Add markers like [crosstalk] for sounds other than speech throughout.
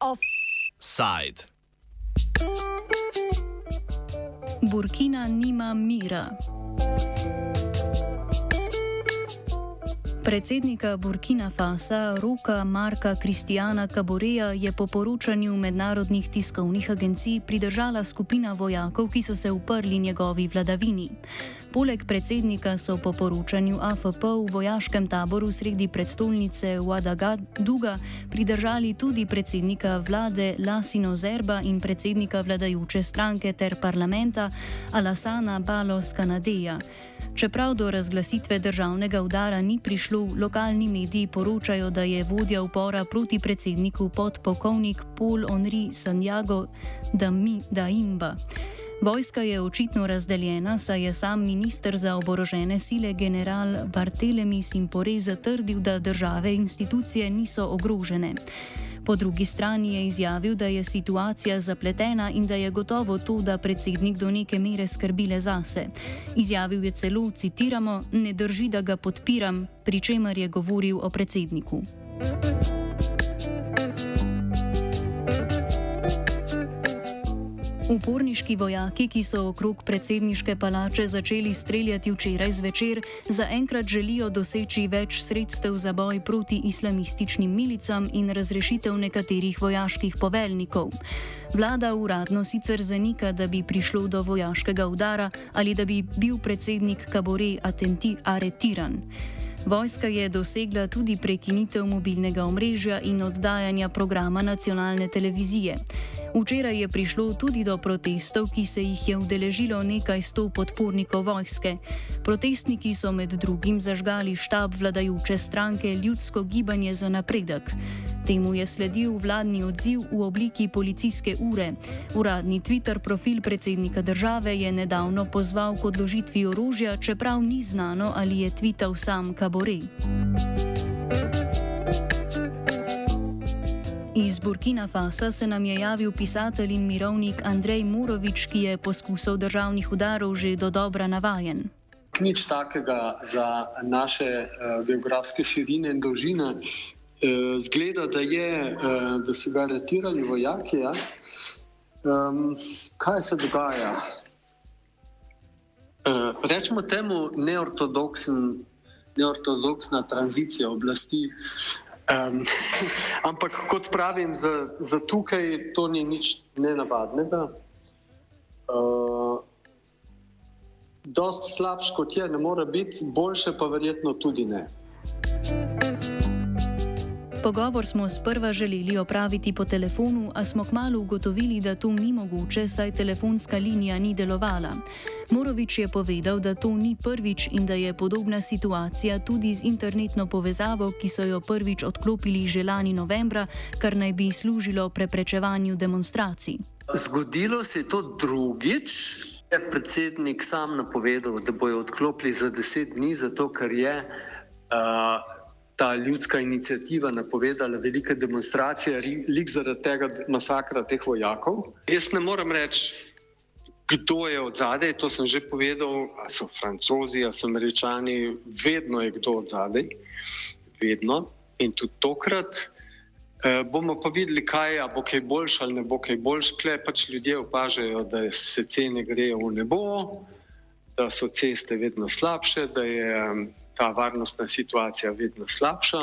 Offside. Burkina nima mira. Predsednika Burkina Fasa Roka Marka Kristijana Kaboreja je po poročanju mednarodnih tiskovnih agencij pridržala skupina vojakov, ki so se uprli njegovi vladavini. Poleg predsednika so po poročanju AFP v vojaškem taboru sredi predstolnice Ouagadougou pridržali tudi predsednika vlade Lasino Zerba in predsednika vladajoče stranke ter parlamenta Alassana Balos Kanadeja. Čeprav do razglasitve državnega udara ni prišlo, lokalni mediji poročajo, da je vodja upora proti predsedniku podpolkovnik Paul Henri Sanjago Daimba. Vojska je očitno razdeljena, saj je sam minister za oborožene sile general Bartelemi Simpore zatrdil, da države in institucije niso ogrožene. Po drugi strani je izjavil, da je situacija zapletena in da je gotovo to, da predsednik do neke mere skrbi le zase. Izjavil je celo, citiramo, ne drži, da ga podpiram, pri čemer je govoril o predsedniku. Thank you. Uporniški vojaki, ki so okrog predsedniške palače začeli streljati včeraj zvečer, zaenkrat želijo doseči več sredstev za boj proti islamističnim milicam in razrešitev nekaterih vojaških poveljnikov. Vlada uradno sicer zanika, da bi prišlo do vojaškega udara ali da bi bil predsednik Kabore aretiran. Vojska je dosegla tudi prekinitev mobilnega omrežja in oddajanja programa nacionalne televizije. Včeraj je prišlo tudi do protestov, ki se jih je udeležilo nekaj sto podpornikov vojske. Protestniki so med drugim zažgali štab vladajoče stranke Ljudsko gibanje za napredek. Temu je sledil vladni odziv v obliki policijske ure. Uradni Twitter profil predsednika države je nedavno pozval k odložitvi orožja, čeprav ni znano, ali je tvital sam Kabore. Iz Burkina Fasa se nam je javil pisatelj in mirovnik Andrej Murovič, ki je poskusov državnih udarov že do dobra navajen. Nič takega za naše uh, geografske širine in dolžine. Uh, zgleda, da, je, uh, da so ga aretirali vojaki. Ja? Um, kaj se dogaja? Uh, rečemo temu neortodoksna tranzicija oblasti. Um, [laughs] ampak kot pravim, za, za tukaj to ni nič nenavadnega. Uh, dost slabš kot je, ne more biti, boljše pa verjetno tudi ne. Pogovor smo sprva želeli opraviti po telefonu, a smo kmalo ugotovili, da to ni mogoče, saj telefonska linija ni delovala. Morovič je povedal, da to ni prvič in da je podobna situacija tudi z internetno povezavo, ki so jo prvič odklopili že lani novembra, kar naj bi služilo preprečevanju demonstracij. Zgodilo se je to drugič. Je predsednik sam napovedal, da bojo odklopili za deset dni, zato ker je uh, ta ljudska inicijativa napovedala velike demonstracije, lik zaradi tega masakra teh vojakov. Jaz ne morem reči, kdo je od zadaj, to sem že povedal, ali so francozi, ali so američani, vedno je kdo od zadaj, vedno. In tudi tokrat eh, bomo pa videli, kaj je, bo kaj boljš ali ne bo kaj boljš. Kle pač ljudje opažajo, da se cene grejo v nebo, da so ceste vedno slabše, da je ta varnostna situacija vedno slabša,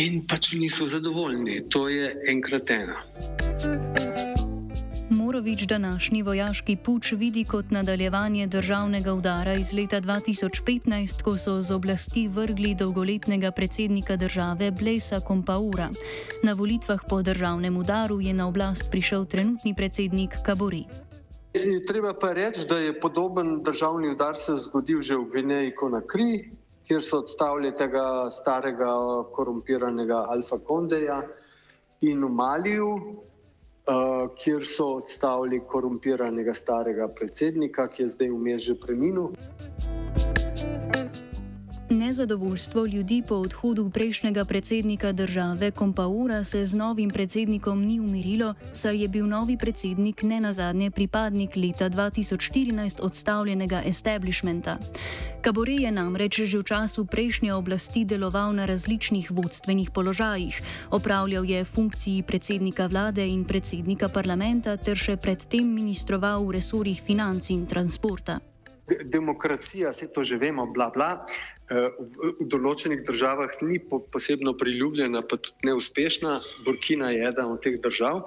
in pač niso zadovoljni. To je enkrat ena. Morovič današnji vojaški puč vidi kot nadaljevanje državnega udara iz leta 2015, ko so z oblasti vrgli dolgoletnega predsednika države Blesa Kompaura. Na volitvah po državnem udaru je na oblast prišel trenutni predsednik Kabori. Treba pa reči, da je podoben državni udar se zgodil že v Gvineji Konakri, kjer so odstavili tega starega, korumpiranega Alfa Kondeja, in v Maliju, uh, kjer so odstavili korumpiranega starega predsednika, ki je zdaj vmes že preminil. Nezadovoljstvo ljudi po odhodu prejšnjega predsednika države Kompaura se z novim predsednikom ni umirilo, saj je bil novi predsednik ne nazadnje pripadnik leta 2014 odstavljenega establishmenta. Kabore je namreč že v času prejšnje oblasti deloval na različnih vodstvenih položajih, opravljal je funkciji predsednika vlade in predsednika parlamenta ter še predtem ministroval v resorjih financ in transporta demokracija, vse to že vemo, bla, bla, eh, v, v določenih državah ni po, posebno priljubljena, pa tudi neuspešna. Burkina je ena od teh držav.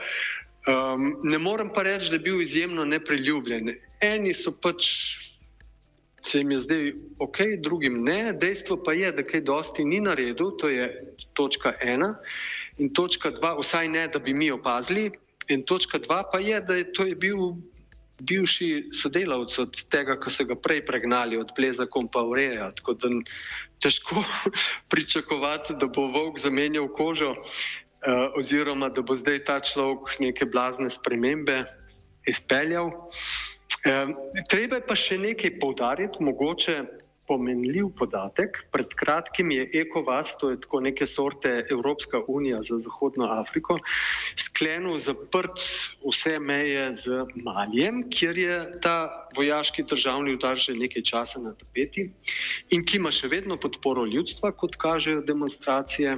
Um, ne morem pa reči, da je bil izjemno nepriljubljen. Eni so pač. Se jim je zdaj ok, drugim ne. Dejstvo pa je, da kaj dosti ni naredil, to je točka ena. In točka dva, vsaj ne, da bi mi opazili. In točka dva pa je, da je to je bil bivši sodelavci od tega, ko so ga prej pregnali, od Bleza Kompaureja. Tako da težko [laughs] pričakovati, da bo Vovk zamenjal kožo, uh, oziroma da bo zdaj ta človek neke blazne spremembe izpeljal. Uh, treba je pa še nekaj poudariti, mogoče pomenljiv podatek. Pred kratkim je ECOWAS, to je tako neke sorte Evropska unija za Zahodno Afriko, sklenil zaprt vse meje z Malijem, kjer je ta vojaški državni udar že nekaj časa na tapeti in ki ima še vedno podporo ljudstva, kot kažejo demonstracije.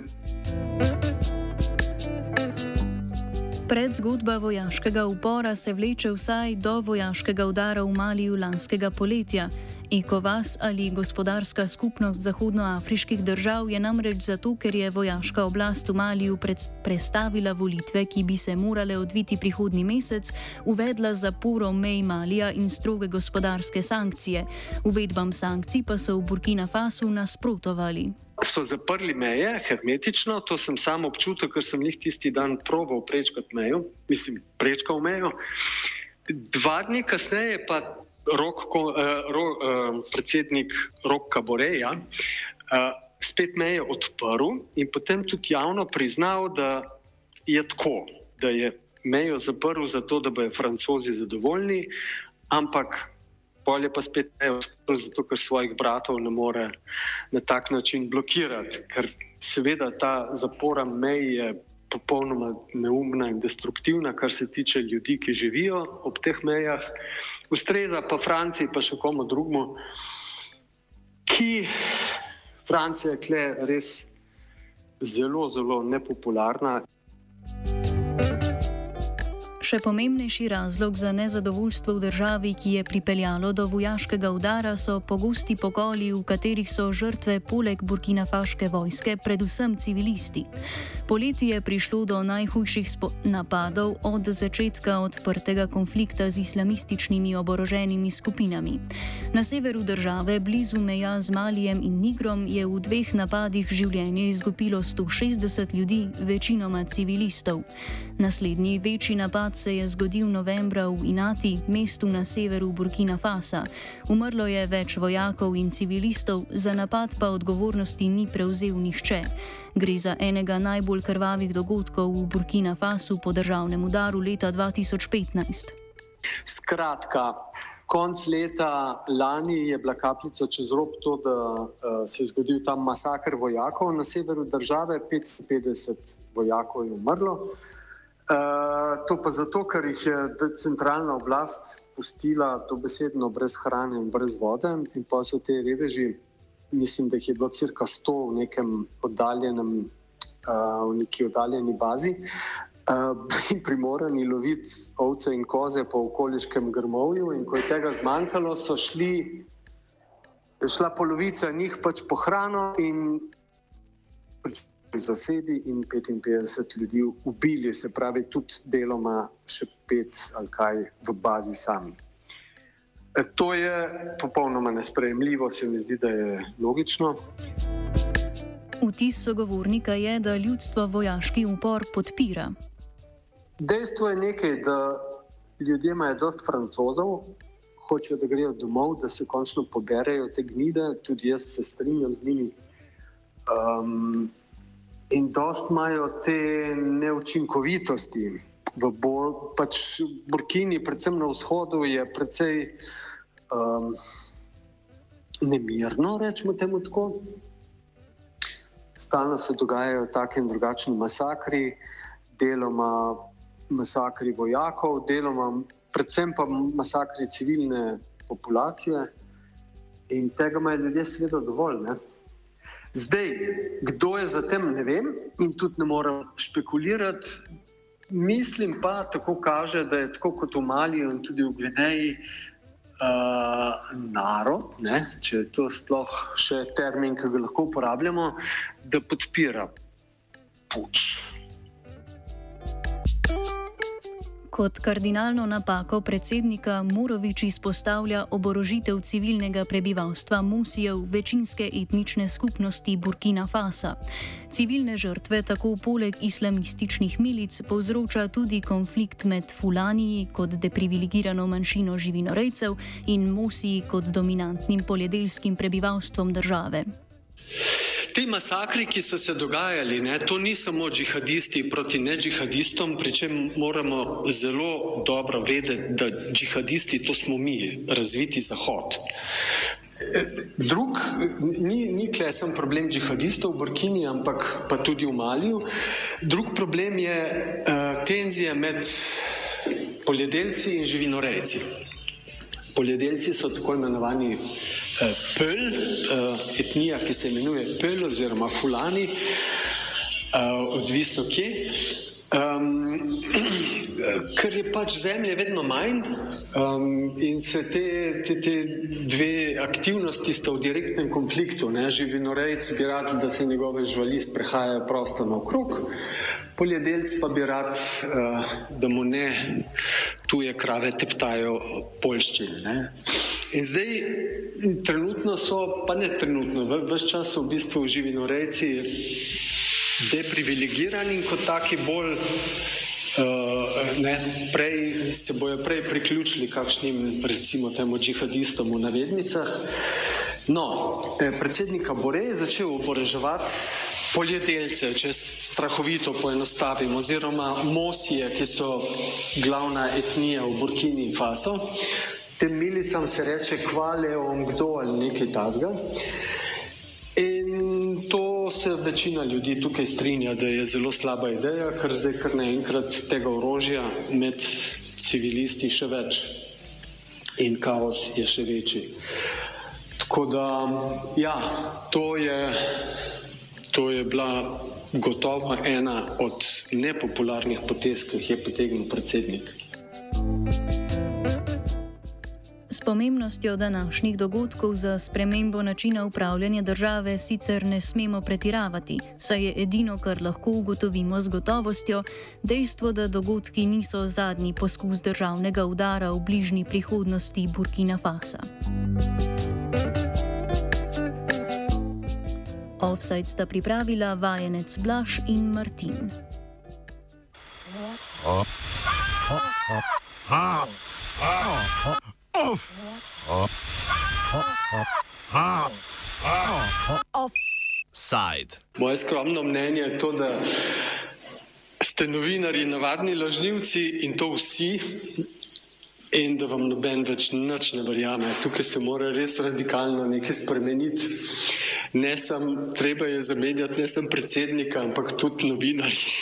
Predzgodba vojaškega upora se vleče vsaj do vojaškega udara v Maliju lanskega poletja. ECOWAS ali gospodarska skupnost zahodnoafriških držav je namreč zato, ker je vojaška oblast v Maliju predstavila volitve, ki bi se morale odviti prihodnji mesec, uvedla zaporo mej Malija in stroge gospodarske sankcije. Uvedbam sankcij pa so v Burkina Fasu nasprotovali. So zaprli meje hermetično, to sem sam občutil, ker sem jih tisti dan proval prečkati mejo, mislim, prečkal mejo. Dva dni kasneje pa rok, ko, uh, ro, uh, predsednik Rok Kaboreja uh, spet meje odprl in potem tudi javno priznal, da je tako, da je mejo zaprl zato, da bodo francozi zadovoljni, ampak bolje pa spet mejo odprl zato, ker svojih bratov ne more na tak način blokirati, ker seveda ta zapora meje popolnoma neumna in destruktivna, kar se tiče ljudi, ki živijo ob teh mejah, ustreza pa Franciji, pa še komu drugemu, ki Francija je res zelo, zelo nepopularna. Še pomembnejši razlog za nezadovoljstvo v državi, ki je pripeljalo do vojaškega udara, so pogosti pokoli, v katerih so žrtve poleg burkinafaške vojske predvsem civilisti. Poleti je prišlo do najhujših napadov od začetka odprtega konflikta z islamističnimi oboroženimi skupinami. Na severu države, blizu meja z Malijem in Nigrom, je v dveh napadih življenje izgubilo 160 ljudi, večinoma civilistov. Naslednji večji napad se je zgodil novembra v Inati, mestu na severu Burkina Fasa. Umrlo je več vojakov in civilistov, za napad pa odgovornosti ni prevzel nihče. Gre za enega najbolj krvavih dogodkov v Burkina Fasu po državnem udaru leta 2015. Skratka. Konc leta lani je bila kapljica čez rob to, da uh, se je zgodil tam masakr vojakov na severu države, 55 vojakov je umrlo. Eh, to pa zato, ker jih je centralna oblast pustila dobesedno brez hrane in brez vode, in pa so te reveži, mislim, da jih je bilo crka 100 v nekem oddaljenem, uh, v neki oddaljeni bazi, uh, bili [laughs] primorani loviti ovce in koze po okoliškem grmovju, in ko je tega zmanjkalo, so šli. Šla polovica njih pač po hrano, in zasedi in 55 ljudi ubili, se pravi, tudi deloma še pet ali kaj v bazi sami. E, to je popolnoma nesprejemljivo, se mi zdi, da je logično. Vtis sogovornika je, da ljudstvo vojaški upor podpira. Dejstvo je nekaj, da ljudje imajo dosta francozov, hočejo, da grejo domov, da se končno poberejo te gnide, tudi jaz se strinjam z njimi. Um, in dost imajo te neučinkovitosti. V Bor, pač Burkini, predvsem na vzhodu, je precej um, nemirno, rečemo temu tako. Stalno se dogajajo taki in drugačni masakri, deloma masakri vojakov, deloma predvsem pa masakri civilne populacije. In tega imajo ljudje, seveda, dovolj. Ne? Zdaj, kdo je za tem, ne vem, in tudi ne morem špekulirati. Mislim pa, tako kaže, da je tako kot v Maliju in tudi v Gvineji uh, narod, ne, če je to sploh še termin, ki ga lahko uporabljamo, da podpira puč. Kot kardinalno napako predsednika Morovič izpostavlja oborožitev civilnega prebivalstva Musijev večinske etnične skupnosti Burkina Faso. Civilne žrtve tako poleg islamističnih milic povzroča tudi konflikt med Fulaniji kot deprivilegirano manjšino živinorejcev in Musiji kot dominantnim poljedelskim prebivalstvom države. Ti masakri, ki so se dogajali, ne, to ni samo džihadisti proti ne-džihadistom, pri čem moramo zelo dobro vedeti, da džihadisti to smo mi, razviti Zahod. Drug, ni, ni klesen problem džihadistov v Burkini, ampak pa tudi v Maliju. Drug problem je uh, tenzija med poljedelci in živinorejci. Poljedelci so tako imenovani Eh, Pöl, eh, etnija, ki se imenuje Pöl oziroma Fulani, eh, odvisno kje. Um, ker je pač zemlje vedno manj um, in se te, te, te dve aktivnosti sta v direktnem konfliktu. Živinorejc bi rad, da se njegove živali sprehajajo prosto naokrog, poljedelc pa bi rad, uh, da mu ne tuje krave teptajo polščine. In zdaj, trenutno so, pa ne trenutno, vse čas so v bistvu živinorejci deprivilegirani in kot taki bolj, uh, prej se bojo prej priključili kakšnim, recimo, temu džihadistom v navednicah. No, eh, predsednika Bore je začel oboroževati poljedelce, če strahovito poenostavim, oziroma Mosije, ki so glavna etnija v Burkini Faso tem milicam se reče kvale on kdo ali nekaj tasga. In to se večina ljudi tukaj strinja, da je zelo slaba ideja, ker zdaj kar naenkrat tega orožja med civilisti še več in kaos je še večji. Tako da, ja, to je, to je bila gotovo ena od nepopularnih potez, ki jih je potegnil predsednik. Pomembnostjo današnjih dogodkov za spremembo načina upravljanja države sicer ne smemo pretiravati, saj je edino, kar lahko ugotovimo z gotovostjo, dejstvo, da dogodki niso zadnji poskus državnega udara v bližnji prihodnosti Burkina Faso. Offside sta pripravila vajenec Blaž in Martin. Oh. Oh. Oh. Oh. Oh. Offside. Moje skromno mnenje je to, da ste novinari navadni lažnivci in to vsi. In da vam noben več nič ne verjame. Tukaj se mora res radikalno nekaj spremeniti. Ne sem, treba je zamenjati ne samo predsednika, ampak tudi novinarje.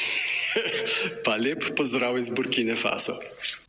[laughs] pa lep pozdrav iz Burkine Faso.